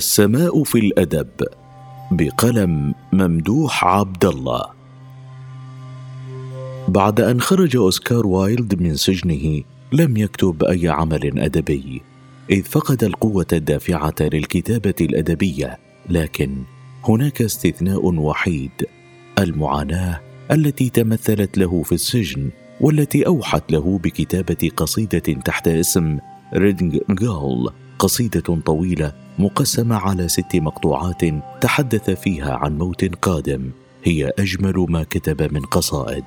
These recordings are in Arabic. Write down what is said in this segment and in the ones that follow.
السماء في الأدب بقلم ممدوح عبد الله. بعد أن خرج أوسكار وايلد من سجنه لم يكتب أي عمل أدبي إذ فقد القوة الدافعة للكتابة الأدبية لكن هناك استثناء وحيد المعاناة التي تمثلت له في السجن والتي أوحت له بكتابة قصيدة تحت اسم ريدنج جول قصيدة طويلة مقسمة على ست مقطوعات تحدث فيها عن موت قادم. هي أجمل ما كتب من قصائد.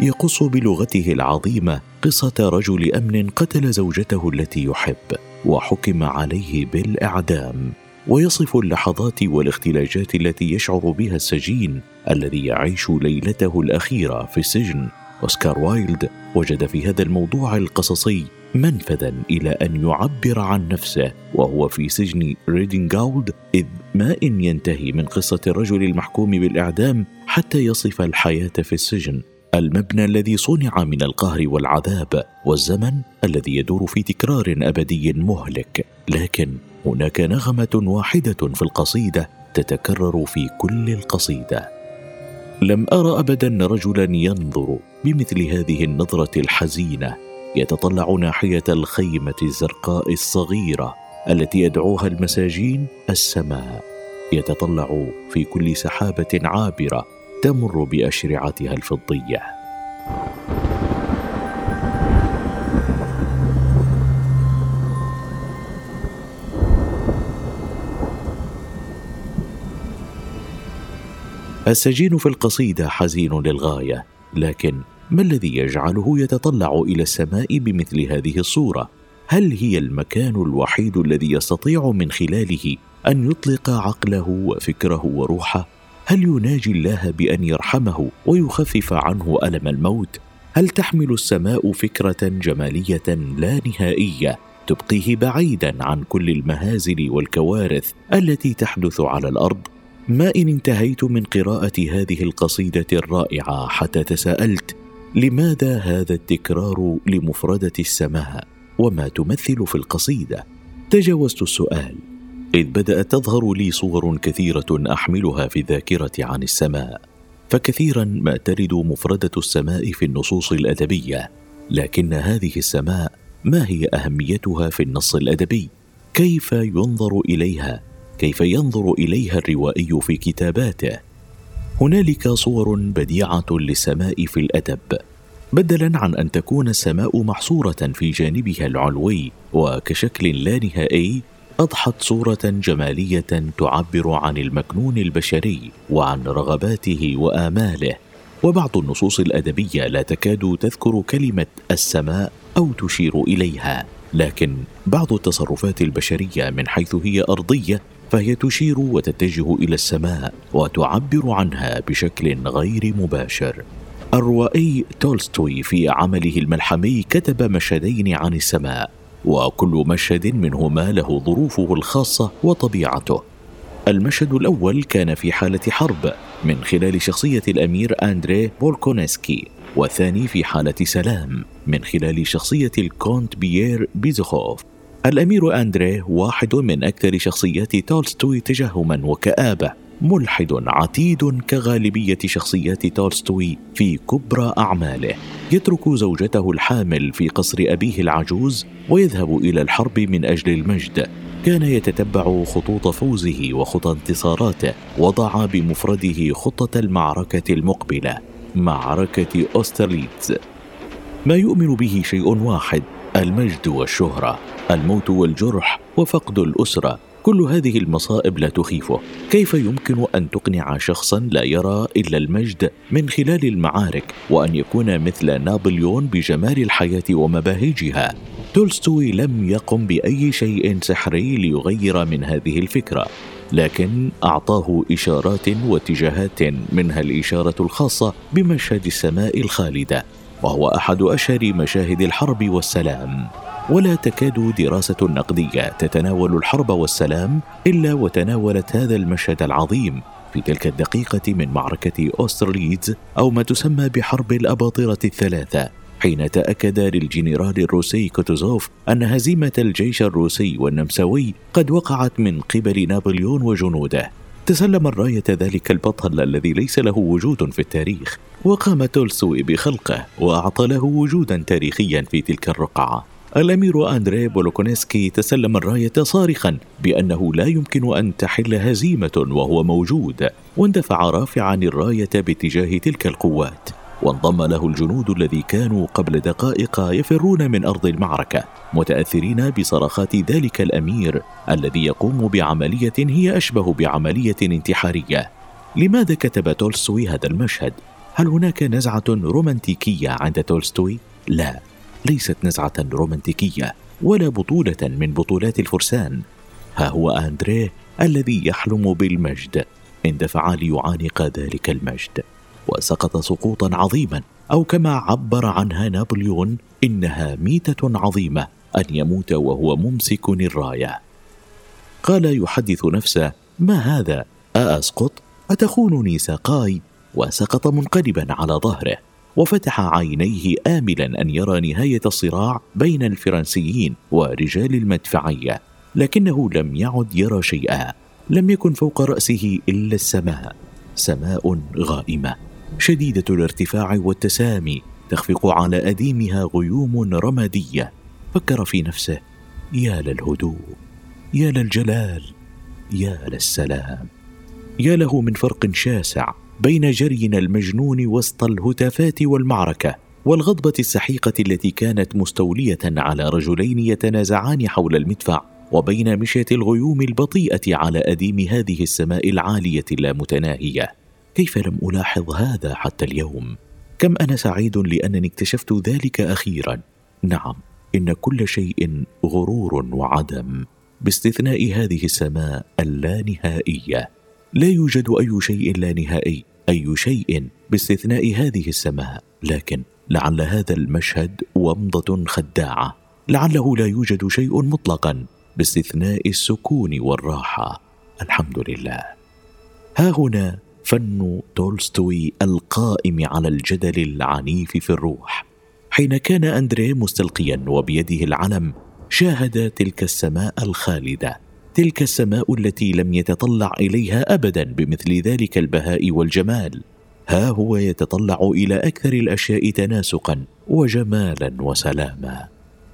يقص بلغته العظيمة قصة رجل أمن قتل زوجته التي يحب وحكم عليه بالإعدام. ويصف اللحظات والاختلاجات التي يشعر بها السجين الذي يعيش ليلته الأخيرة في السجن. أوسكار وايلد وجد في هذا الموضوع القصصي منفذا إلى أن يعبر عن نفسه وهو في سجن ريدنغ غاول إذ ما إن ينتهي من قصة الرجل المحكوم بالإعدام حتى يصف الحياة في السجن. المبنى الذي صنع من القهر والعذاب والزمن الذي يدور في تكرار أبدي مهلك. لكن هناك نغمة واحدة في القصيدة تتكرر في كل القصيدة. لم ار ابدا رجلا ينظر بمثل هذه النظرة الحزينة. يتطلع ناحيه الخيمة الزرقاء الصغيرة التي يدعوها المساجين السماء. يتطلع في كل سحابة عابرة تمر بأشرعتها الفضية. السجين في القصيدة حزين للغاية لكن ما الذي يجعله يتطلع إلى السماء بمثل هذه الصورة؟ هل هي المكان الوحيد الذي يستطيع من خلاله أن يطلق عقله وفكره وروحه؟ هل يناجي الله بأن يرحمه ويخفف عنه ألم الموت؟ هل تحمل السماء فكرة جمالية لا نهائية تبقيه بعيدا عن كل المهازل والكوارث التي تحدث على الأرض؟ ما إن انتهيت من قراءة هذه القصيدة الرائعة حتى تساءلت لماذا هذا التكرار لمفردة السماء وما تمثل في القصيدة؟ تجاوزت السؤال. إذ بدأت تظهر لي صور كثيرة أحملها في الذاكرة عن السماء فكثيرا ما ترد مفردة السماء في النصوص الأدبية. لكن هذه السماء ما هي أهميتها في النص الأدبي؟ كيف ينظر إليها؟ كيف ينظر إليها الروائي في كتاباته؟ هنالك صور بديعة للسماء في الأدب بدلا عن أن تكون السماء محصورة في جانبها العلوي وكشكل لا نهائي أضحت صورة جمالية تعبر عن المكنون البشري وعن رغباته وآماله. وبعض النصوص الأدبية لا تكاد تذكر كلمة السماء أو تشير إليها لكن بعض التصرفات البشرية من حيث هي أرضية فهي تشير وتتجه إلى السماء وتعبر عنها بشكل غير مباشر. الروائي تولستوي في عمله الملحمي كتب مشهدين عن السماء وكل مشهد منهما له ظروفه الخاصة وطبيعته. المشهد الأول كان في حالة حرب من خلال شخصية الأمير أندري بولكونسكي والثاني في حالة سلام من خلال شخصية الكونت بيير بيزوخوف الأمير أندري واحد من أكثر شخصيات تولستوي تجهما وكآبة ملحد عتيد كغالبية شخصيات تولستوي في كبرى أعماله. يترك زوجته الحامل في قصر أبيه العجوز ويذهب إلى الحرب من أجل المجد. كان يتتبع خطوط فوزه وخطى انتصاراته وضع بمفرده خطة المعركة المقبلة معركة أوسترليتز. ما يؤمن به شيء واحد المجد والشهرة الموت والجرح وفقد الأسرة. كل هذه المصائب لا تخيفه. كيف يمكن أن تقنع شخصا لا يرى إلا المجد من خلال المعارك وأن يكون مثل نابليون بجمال الحياة ومباهجها؟ تولستوي لم يقم بأي شيء سحري ليغير من هذه الفكرة لكن أعطاه إشارات واتجاهات منها الإشارة الخاصة بمشهد السماء الخالدة. وهو أحد أشهر مشاهد الحرب والسلام. ولا تكاد دراسة نقدية تتناول الحرب والسلام إلا وتناولت هذا المشهد العظيم في تلك الدقيقة من معركة أوسترليتز أو ما تسمى بحرب الأباطرة الثلاثة حين تأكد للجنرال الروسي كوتوزوف أن هزيمة الجيش الروسي والنمساوي قد وقعت من قبل نابليون وجنوده. تسلم الراية ذلك البطل الذي ليس له وجود في التاريخ وقام تولستوي بخلقه وأعطى له وجودا تاريخيا في تلك الرقعة. الأمير أندري بولوكونسكي تسلم الراية صارخا بأنه لا يمكن أن تحل هزيمة وهو موجود واندفع رافعا الراية باتجاه تلك القوات. وانضم له الجنود الذي كانوا قبل دقائق يفرون من أرض المعركة متأثرين بصرخات ذلك الأمير الذي يقوم بعملية هي أشبه بعملية انتحارية. لماذا كتب تولستوي هذا المشهد؟ هل هناك نزعة رومانتيكية عند تولستوي؟ لا ليست نزعة رومانتيكية ولا بطولة من بطولات الفرسان. ها هو أندريه الذي يحلم بالمجد اندفع ليعانق ذلك المجد. وسقط سقوطا عظيما أو كما عبر عنها نابليون إنها ميتة عظيمة أن يموت وهو ممسك الراية. قال يحدث نفسه ما هذا؟ أأسقط؟ أتخونني ساقاي وسقط منقلبا على ظهره وفتح عينيه املا أن يرى نهاية الصراع بين الفرنسيين ورجال المدفعية لكنه لم يعد يرى شيئا لم يكن فوق رأسه إلا السماء سماء غائمة. شديدة الارتفاع والتسامي تخفق على أديمها غيوم رمادية. فكر في نفسه. يا للهدوء. يا للجلال. يا للسلام. يا له من فرق شاسع بين جرينا المجنون وسط الهتافات والمعركة والغضبة السحيقة التي كانت مستولية على رجلين يتنازعان حول المدفع وبين مشية الغيوم البطيئة على أديم هذه السماء العالية اللامتناهية. كيف لم ألاحظ هذا حتى اليوم؟ كم أنا سعيد لأنني اكتشفت ذلك أخيرا. نعم إن كل شيء غرور وعدم باستثناء هذه السماء اللانهائية. لا يوجد أي شيء لا نهائي أي شيء باستثناء هذه السماء. لكن لعل هذا المشهد ومضة خداعة. لعله لا يوجد شيء مطلقا باستثناء السكون والراحة. الحمد لله. ها هنا فن تولستوي القائم على الجدل العنيف في الروح. حين كان اندريه مستلقيا وبيده العلم شاهد تلك السماء الخالدة تلك السماء التي لم يتطلع إليها ابدا بمثل ذلك البهاء والجمال. ها هو يتطلع إلى أكثر الأشياء تناسقا وجمالا وسلاما.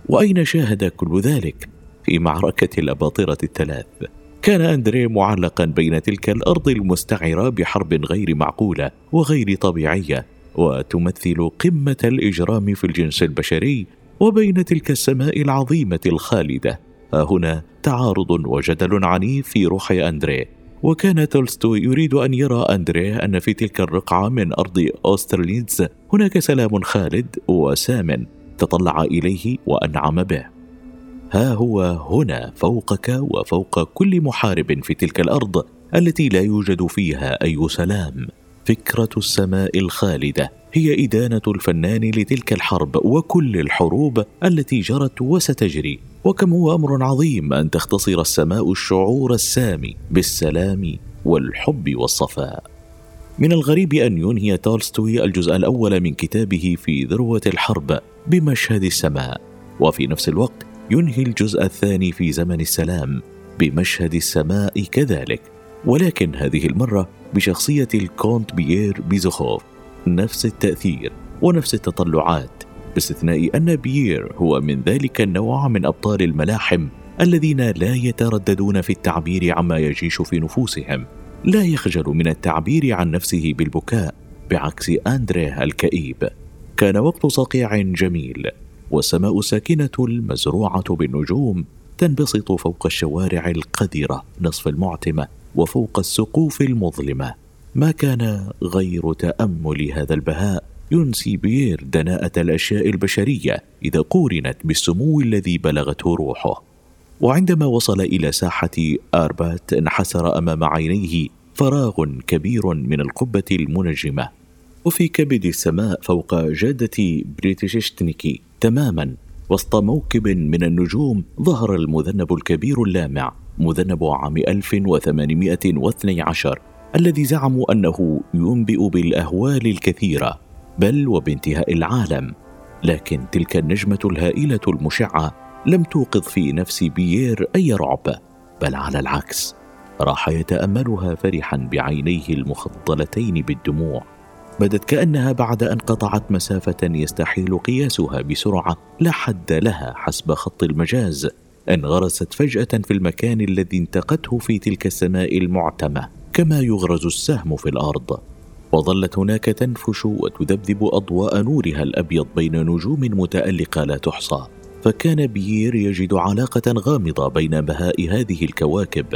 وأين شاهد كل ذلك؟ في معركة الأباطرة الثلاث. كان أندريه معلقا بين تلك الأرض المستعرة بحرب غير معقولة وغير طبيعية وتمثل قمة الإجرام في الجنس البشري وبين تلك السماء العظيمة الخالدة. هنا تعارض وجدل عنيف في روح أندريه وكان تولستوي يريد أن يرى أندريه أن في تلك الرقعة من أرض أوسترليتز هناك سلام خالد وسام تطلع إليه وأنعم به. ها هو هنا فوقك وفوق كل محارب في تلك الأرض التي لا يوجد فيها أي سلام. فكرة السماء الخالدة هي إدانة الفنان لتلك الحرب وكل الحروب التي جرت وستجري. وكم هو أمر عظيم أن تختصر السماء الشعور السامي بالسلام والحب والصفاء. من الغريب أن ينهي تولستوي الجزء الأول من كتابه في ذروة الحرب بمشهد السماء. وفي نفس الوقت ينهي الجزء الثاني في زمن السلام بمشهد السماء كذلك. ولكن هذه المرة بشخصية الكونت بيير بيزوخوف نفس التأثير ونفس التطلعات باستثناء أن بيير هو من ذلك النوع من أبطال الملاحم الذين لا يترددون في التعبير عما يجيش في نفوسهم. لا يخجل من التعبير عن نفسه بالبكاء بعكس أندريه الكئيب. كان وقت صقيع جميل. والسماء الساكنه المزروعه بالنجوم تنبسط فوق الشوارع القذره نصف المعتمة وفوق السقوف المظلمة. ما كان غير تأمل هذا البهاء ينسي بيير دناءة الأشياء البشرية إذا قورنت بالسمو الذي بلغته روحه. وعندما وصل إلى ساحة آربات انحسر أمام عينيه فراغ كبير من القبة المنجمة. وفي كبد السماء فوق جادة بريتششتنيكي تماما وسط موكب من النجوم ظهر المذنب الكبير اللامع مذنب عام 1812 الذي زعموا أنه ينبئ بالأهوال الكثيرة بل وبانتهاء العالم. لكن تلك النجمة الهائلة المشعة لم توقظ في نفس بيير أي رعب بل على العكس راح يتأملها فرحا بعينيه المخضلتين بالدموع. بدت كأنها بعد أن قطعت مسافة يستحيل قياسها بسرعة لا حد لها حسب خط المجاز. انغرست فجأة في المكان الذي انتقته في تلك السماء المعتمة كما يغرز السهم في الأرض. وظلت هناك تنفش وتذبذب أضواء نورها الأبيض بين نجوم متألقة لا تحصى. فكان بيير يجد علاقة غامضة بين بهاء هذه الكواكب.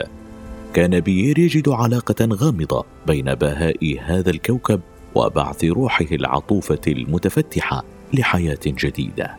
كان بيير يجد علاقة غامضة بين بهاء هذا الكوكب وبعث روحه العطوفة المتفتحة لحياة جديدة.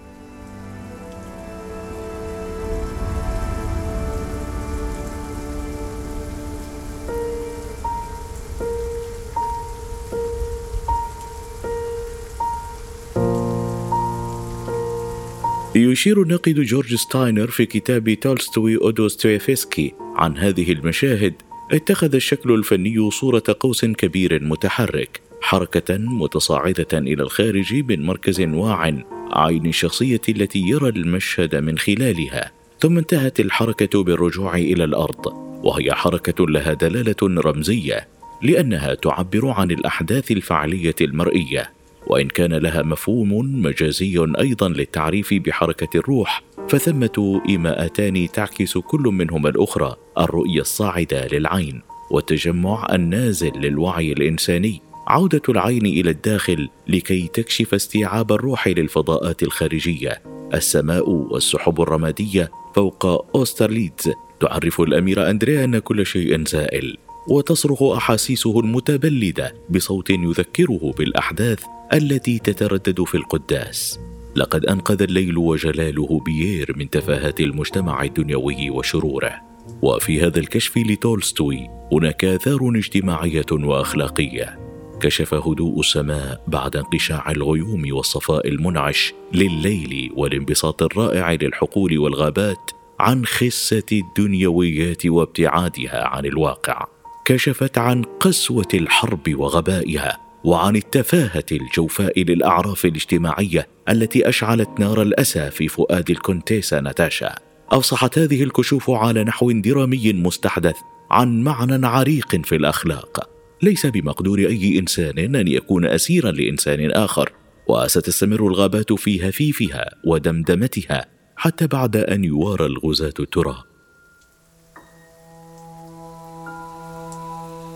يشير الناقد جورج ستاينر في كتاب تولستوي أو دوستويفسكي عن هذه المشاهد اتخذ الشكل الفني صورة قوس كبير متحرك. حركة متصاعدة إلى الخارج من مركز واع عين الشخصية التي يرى المشهد من خلالها ثم انتهت الحركة بالرجوع إلى الأرض وهي حركة لها دلالة رمزية لأنها تعبر عن الأحداث الفعلية المرئية وإن كان لها مفهوم مجازي أيضا للتعريف بحركة الروح فثمة إيماءتان تعكس كل منهما الأخرى الرؤية الصاعدة للعين والتجمع النازل للوعي الإنساني. عودة العين إلى الداخل لكي تكشف استيعاب الروح للفضاءات الخارجية. السماء والسحب الرمادية فوق اوسترليتز تعرف الأمير أندريا أن كل شيء زائل وتصرخ أحاسيسه المتبلدة بصوت يذكره بالأحداث التي تتردد في القداس. لقد أنقذ الليل وجلاله بيير من تفاهات المجتمع الدنيوي وشروره. وفي هذا الكشف لتولستوي هناك آثار اجتماعية وأخلاقية. كشف هدوء السماء بعد انقشاع الغيوم والصفاء المنعش لليل والانبساط الرائع للحقول والغابات عن خسة الدنيويات وابتعادها عن الواقع. كشفت عن قسوة الحرب وغبائها وعن التفاهة الجوفاء للأعراف الاجتماعية التي أشعلت نار الأسى في فؤاد الكونتيسا ناتاشا أفصحت هذه الكشوف على نحو درامي مستحدث عن معنى عريق في الأخلاق. ليس بمقدور أي إنسان أن يكون اسيرا لإنسان آخر وستستمر الغابات في هفيفها ودمدمتها حتى بعد أن يوارى الغزاة التراب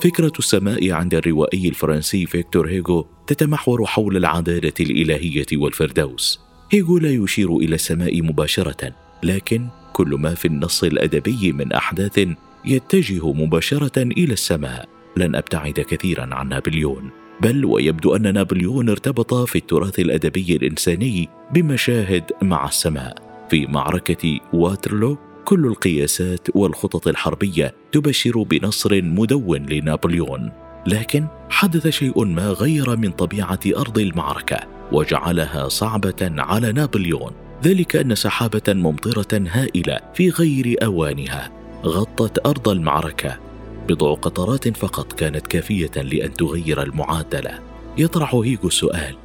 فكرة السماء عند الروائي الفرنسي فيكتور هيغو تتمحور حول العدالة الإلهية والفردوس. هيغو لا يشير إلى السماء مباشرة، لكن كل ما في النص الأدبي من أحداث يتجه مباشرة إلى السماء. لن أبتعد كثيرا عن نابليون، بل ويبدو أن نابليون ارتبط في التراث الأدبي الإنساني بمشاهد مع السماء. في معركة واترلو كل القياسات والخطط الحربية تبشر بنصر مدون لنابليون لكن حدث شيء ما غير من طبيعة أرض المعركة وجعلها صعبة على نابليون ذلك أن سحابة ممطرة هائلة في غير أوانها غطت أرض المعركة بضع قطرات فقط كانت كافية لأن تغير المعادلة. يطرح هيغو السؤال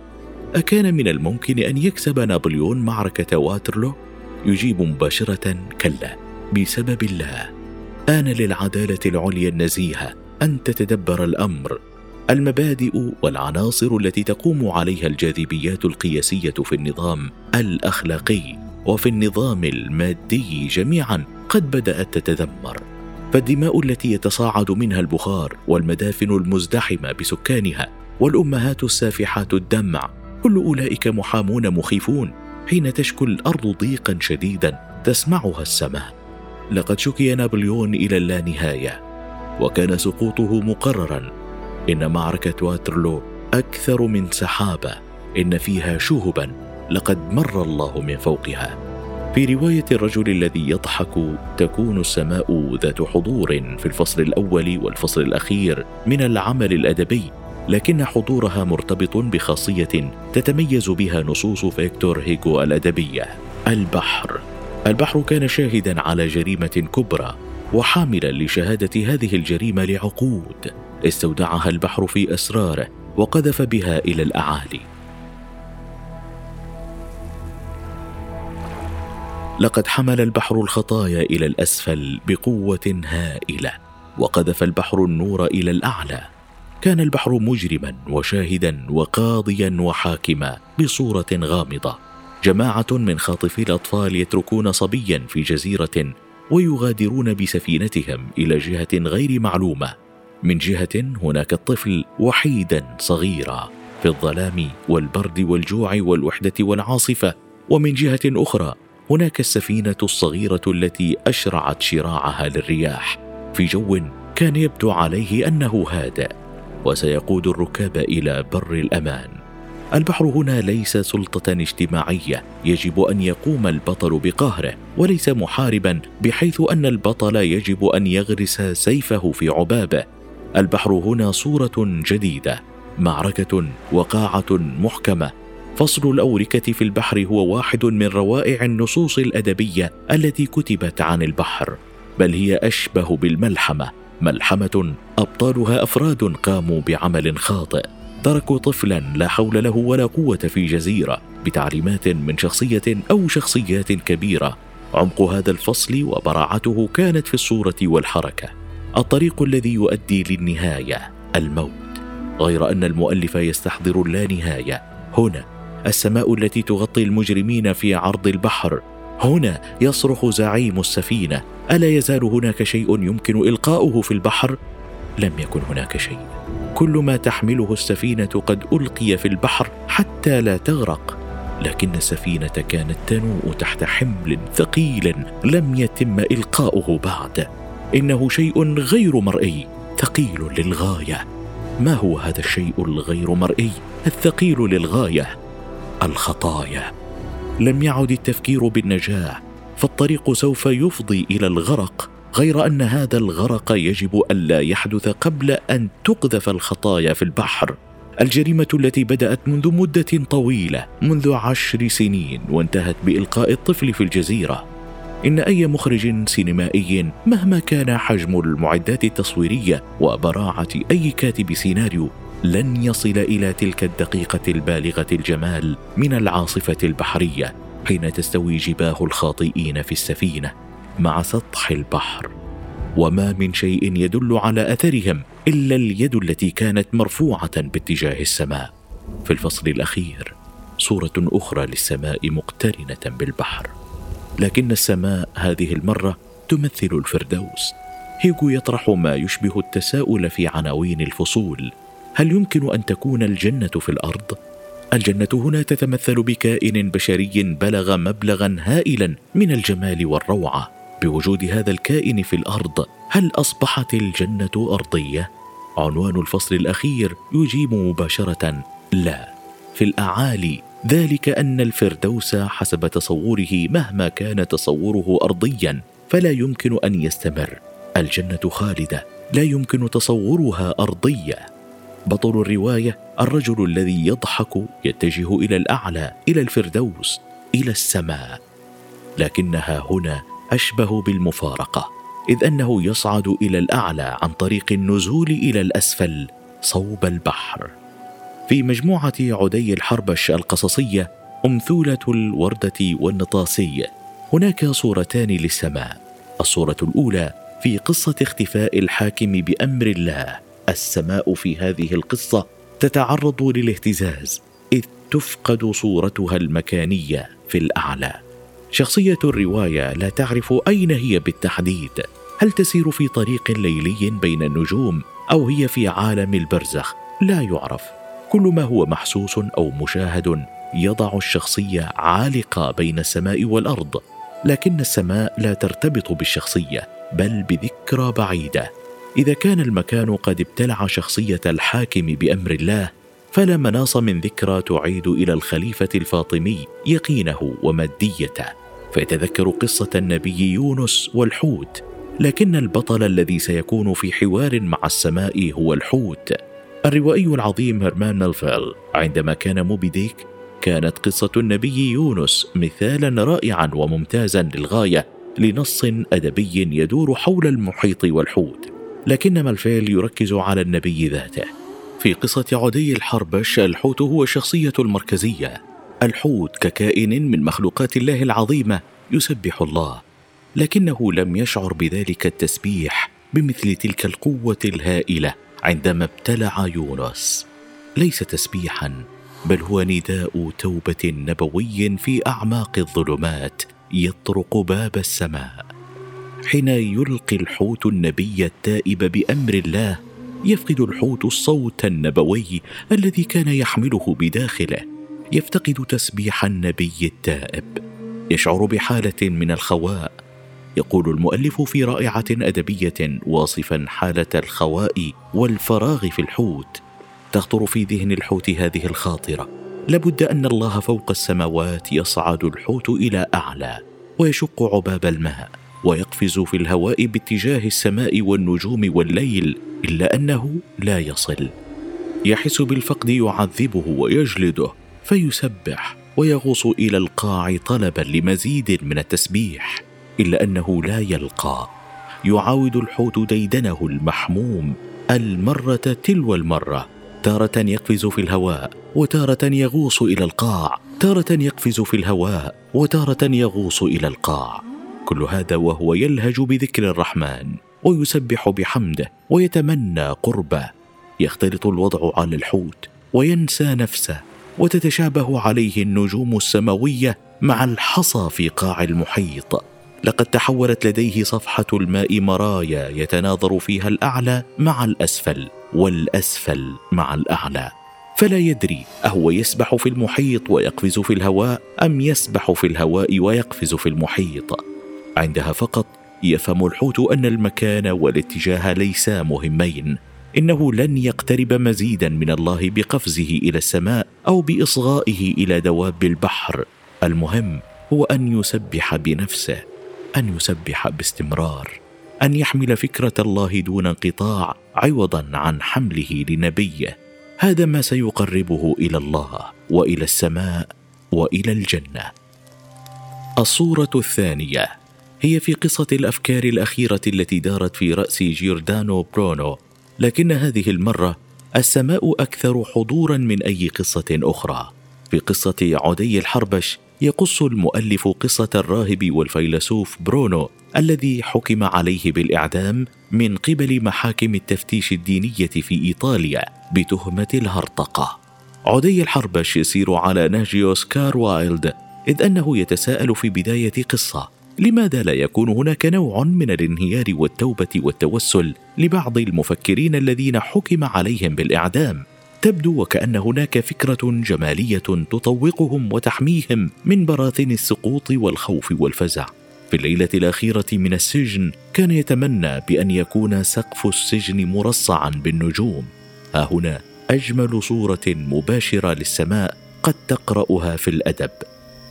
أكان من الممكن أن يكسب نابليون معركة واترلو؟ يجيب مباشرة كلا بسبب الله. آن للعدالة العليا النزيهة أن تتدبر الأمر. المبادئ والعناصر التي تقوم عليها الجاذبيات القياسية في النظام الأخلاقي وفي النظام المادي جميعا قد بدأت تتذمر. فالدماء التي يتصاعد منها البخار والمدافن المزدحمة بسكانها والأمهات السافحات الدمع كل أولئك محامون مخيفون حين تشكو الأرض ضيقا شديدا تسمعها السماء. لقد شكي نابليون إلى اللانهاية وكان سقوطه مقررا. إن معركة واترلو أكثر من سحابة إن فيها شهبا لقد مر الله من فوقها. في رواية الرجل الذي يضحك تكون السماء ذات حضور في الفصل الأول والفصل الأخير من العمل الأدبي لكن حضورها مرتبط بخاصية تتميز بها نصوص فيكتور هيغو الأدبية البحر. البحر كان شاهدا على جريمة كبرى وحاملا لشهادة هذه الجريمة لعقود استودعها البحر في أسراره وقذف بها إلى الأعالي. لقد حمل البحر الخطايا إلى الأسفل بقوة هائلة وقذف البحر النور إلى الأعلى. كان البحر مجرما وشاهدا وقاضيا وحاكما بصورة غامضة. جماعة من خاطفي الأطفال يتركون صبيا في جزيرة ويغادرون بسفينتهم إلى جهة غير معلومة. من جهة هناك الطفل وحيدا صغيرا في الظلام والبرد والجوع والوحدة والعاصفة ومن جهة أخرى هناك السفينة الصغيرة التي أشرعت شراعها للرياح. في جو كان يبدو عليه أنه هادئ وسيقود الركاب إلى بر الأمان. البحر هنا ليس سلطة اجتماعية يجب أن يقوم البطل بقهره وليس محاربا بحيث أن البطل يجب أن يغرس سيفه في عبابه. البحر هنا صورة جديدة معركة وقاعة محكمة. فصل الأوركة في البحر هو واحد من روائع النصوص الأدبية التي كتبت عن البحر بل هي أشبه بالملحمة ملحمة أبطالها أفراد قاموا بعمل خاطئ. تركوا طفلا لا حول له ولا قوة في جزيرة بتعليمات من شخصية أو شخصيات كبيرة. عمق هذا الفصل وبراعته كانت في الصورة والحركة. الطريق الذي يؤدي للنهاية الموت. غير أن المؤلف يستحضر اللانهايه هنا السماء التي تغطي المجرمين في عرض البحر. هنا يصرخ زعيم السفينة. ألا يزال هناك شيء يمكن إلقاؤه في البحر؟ لم يكن هناك شيء. كل ما تحمله السفينة قد ألقي في البحر حتى لا تغرق. لكن السفينة كانت تنوء تحت حمل ثقيل لم يتم إلقاؤه بعد. إنه شيء غير مرئي ثقيل للغاية. ما هو هذا الشيء الغير مرئي؟ الثقيل للغاية. الخطايا. لم يعد التفكير بالنجاة فالطريق سوف يفضي إلى الغرق غير أن هذا الغرق يجب ألا يحدث قبل أن تقذف الخطايا في البحر. الجريمة التي بدأت منذ مدة طويلة منذ عشر سنين وانتهت بإلقاء الطفل في الجزيرة. إن أي مخرج سينمائي مهما كان حجم المعدات التصويرية وبراعة أي كاتب سيناريو لن يصل إلى تلك الدقيقة البالغة الجمال من العاصفة البحرية حين تستوي جباه الخاطئين في السفينة مع سطح البحر. وما من شيء يدل على أثرهم إلا اليد التي كانت مرفوعة باتجاه السماء. في الفصل الأخير صورة أخرى للسماء مقترنة بالبحر. لكن السماء هذه المرة تمثل الفردوس. هيجو يطرح ما يشبه التساؤل في عناوين الفصول. هل يمكن أن تكون الجنة في الأرض؟ الجنة هنا تتمثل بكائن بشري بلغ مبلغا هائلا من الجمال والروعة. بوجود هذا الكائن في الأرض هل أصبحت الجنة أرضية؟ عنوان الفصل الأخير يجيب مباشرة لا. في الأعالي ذلك أن الفردوس حسب تصوره مهما كان تصوره ارضيا فلا يمكن أن يستمر. الجنة خالدة لا يمكن تصورها أرضية. بطل الرواية الرجل الذي يضحك يتجه إلى الأعلى إلى الفردوس إلى السماء. لكنها هنا أشبه بالمفارقة إذ أنه يصعد إلى الأعلى عن طريق النزول إلى الأسفل صوب البحر. في مجموعة عدي الحربش القصصية أمثولة الوردة والنطاسي هناك صورتان للسماء. الصورة الأولى في قصة اختفاء الحاكم بأمر الله. السماء في هذه القصة تتعرض للاهتزاز إذ تفقد صورتها المكانية في الأعلى. شخصية الرواية لا تعرف أين هي بالتحديد. هل تسير في طريق ليلي بين النجوم أو هي في عالم البرزخ؟ لا يعرف. كل ما هو محسوس أو مشاهد يضع الشخصية عالقة بين السماء والأرض. لكن السماء لا ترتبط بالشخصية بل بذكرى بعيدة. إذا كان المكان قد ابتلع شخصية الحاكم بأمر الله فلا مناص من ذكرى تعيد إلى الخليفة الفاطمي يقينه وماديته. فيتذكر قصة النبي يونس والحوت لكن البطل الذي سيكون في حوار مع السماء هو الحوت. الروائي العظيم هرمان ملفيل عندما كان موبي ديك كانت قصة النبي يونس مثالا رائعا وممتازا للغاية لنص أدبي يدور حول المحيط والحوت. لكن ملفيل يركز على النبي ذاته. في قصة عدي الحربش الحوت هو الشخصية المركزية. الحوت ككائن من مخلوقات الله العظيمة يسبح الله. لكنه لم يشعر بذلك التسبيح بمثل تلك القوة الهائلة عندما ابتلع يونس. ليس تسبيحا بل هو نداء توبة نبوي في أعماق الظلمات يطرق باب السماء. حين يلقي الحوت النبي التائب بأمر الله يفقد الحوت الصوت النبوي الذي كان يحمله بداخله يفتقد تسبيح النبي التائب. يشعر بحالة من الخواء. يقول المؤلف في رائعة أدبية واصفا حالة الخواء والفراغ في الحوت تخطر في ذهن الحوت هذه الخاطرة. لابد أن الله فوق السماوات يصعد الحوت إلى أعلى ويشق عباب الماء. ويقفز في الهواء باتجاه السماء والنجوم والليل إلا أنه لا يصل. يحس بالفقد يعذبه ويجلده فيسبح ويغوص إلى القاع طلبا لمزيد من التسبيح إلا أنه لا يلقى. يعاود الحوت ديدنه المحموم المرة تلو المرة تارة يقفز في الهواء وتارة يغوص إلى القاع تارة يقفز في الهواء وتارة يغوص إلى القاع. كل هذا وهو يلهج بذكر الرحمن ويسبح بحمده ويتمنى قربه. يختلط الوضع على الحوت وينسى نفسه وتتشابه عليه النجوم السماوية مع الحصى في قاع المحيط. لقد تحولت لديه صفحة الماء مرايا يتناظر فيها الأعلى مع الأسفل والأسفل مع الأعلى. فلا يدري أهو يسبح في المحيط ويقفز في الهواء أم يسبح في الهواء ويقفز في المحيط. عندها فقط يفهم الحوت أن المكان والاتجاه ليسا مهمين. إنه لن يقترب مزيدا من الله بقفزه إلى السماء أو بإصغائه إلى دواب البحر. المهم هو أن يسبح بنفسه أن يسبح باستمرار أن يحمل فكرة الله دون انقطاع عوضا عن حمله لنبيه. هذا ما سيقربه إلى الله وإلى السماء وإلى الجنة. الصورة الثانية. هي في قصة الأفكار الأخيرة التي دارت في رأس جيردانو برونو لكن هذه المرة السماء أكثر حضورا من أي قصة أخرى. في قصة عدي الحربش يقص المؤلف قصة الراهب والفيلسوف برونو الذي حكم عليه بالإعدام من قبل محاكم التفتيش الدينية في إيطاليا بتهمة الهرطقة. عدي الحربش يسير على نهج اوسكار وايلد إذ أنه يتساءل في بداية قصة. لماذا لا يكون هناك نوع من الانهيار والتوبة والتوسل لبعض المفكرين الذين حكم عليهم بالإعدام؟ تبدو وكأن هناك فكرة جمالية تطوقهم وتحميهم من براثن السقوط والخوف والفزع. في الليلة الأخيرة من السجن كان يتمنى بأن يكون سقف السجن مرصعا بالنجوم. ها هنا أجمل صورة مباشرة للسماء قد تقرأها في الأدب.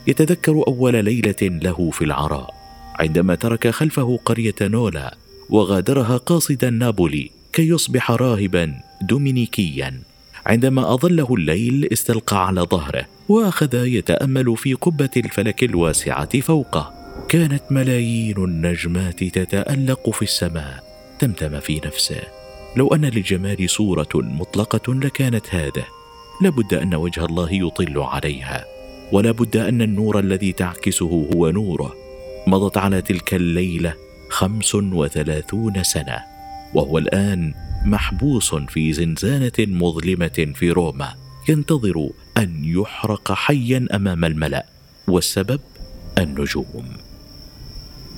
يتذكر أول ليلة له في العراء. عندما ترك خلفه قرية نولا وغادرها قاصدا نابولي كي يصبح راهبا دومينيكيا. عندما أظله الليل استلقى على ظهره وأخذ يتأمل في قبة الفلك الواسعة فوقه. كانت ملايين النجمات تتألق في السماء تمتم في نفسه. لو أن للجمال صورة مطلقة لكانت هذه. لابد أن وجه الله يطل عليها ولا بد أن النور الذي تعكسه هو نوره. مضت على تلك الليلة خمس وثلاثون سنة وهو الآن محبوس في زنزانة مظلمة في روما ينتظر أن يحرق حيا أمام الملأ والسبب النجوم.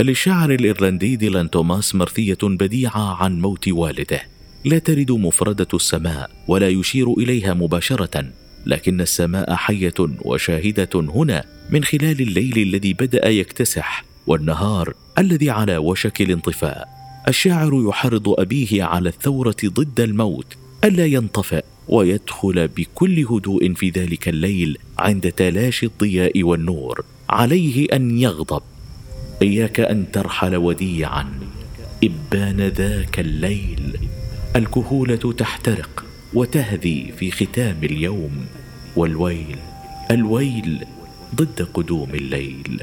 للشاعر الإيرلندي ديلان توماس مرثية بديعة عن موت والده لا ترد مفردة السماء ولا يشير إليها مباشرة لكن السماء حية وشاهدة هنا من خلال الليل الذي بدأ يكتسح والنهار الذي على وشك الانطفاء. الشاعر يحرض أبيه على الثورة ضد الموت ألا ينطفئ ويدخل بكل هدوء في ذلك الليل عند تلاشي الضياء والنور. عليه أن يغضب. إياك أن ترحل وديعا. إبان ذاك الليل. الكهولة تحترق وتهذي في ختام اليوم. والويل الويل ضد قدوم الليل.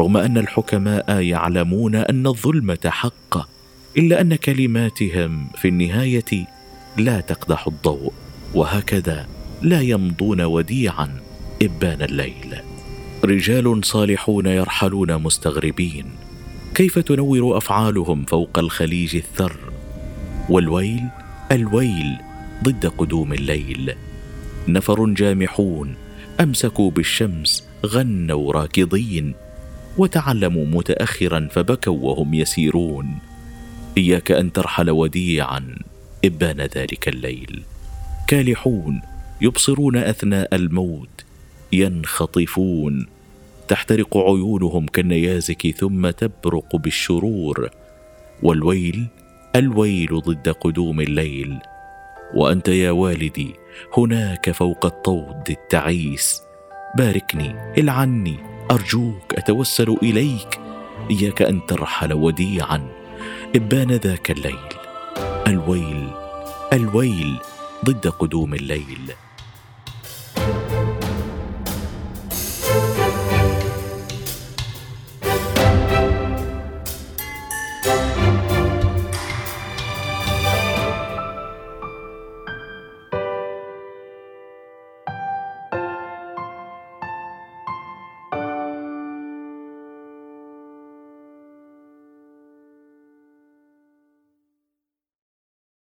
رغم أن الحكماء يعلمون أن الظلمة حق إلا أن كلماتهم في النهاية لا تقدح الضوء وهكذا لا يمضون وديعا إبان الليل. رجال صالحون يرحلون مستغربين كيف تنور أفعالهم فوق الخليج الثر؟ والويل الويل ضد قدوم الليل. نفر جامحون أمسكوا بالشمس غنوا راكضين. وتعلموا متاخرا فبكوا وهم يسيرون. إياك أن ترحل وديعا إبان ذلك الليل. كالحون يبصرون أثناء الموت. ينخطفون. تحترق عيونهم كالنيازك ثم تبرق بالشرور. والويل الويل ضد قدوم الليل. وأنت يا والدي هناك فوق الطود التعيس. باركني العني. أرجوك أتوسل إليك. إياك أن ترحل وديعا. إبان ذاك الليل. الويل الويل ضد قدوم الليل.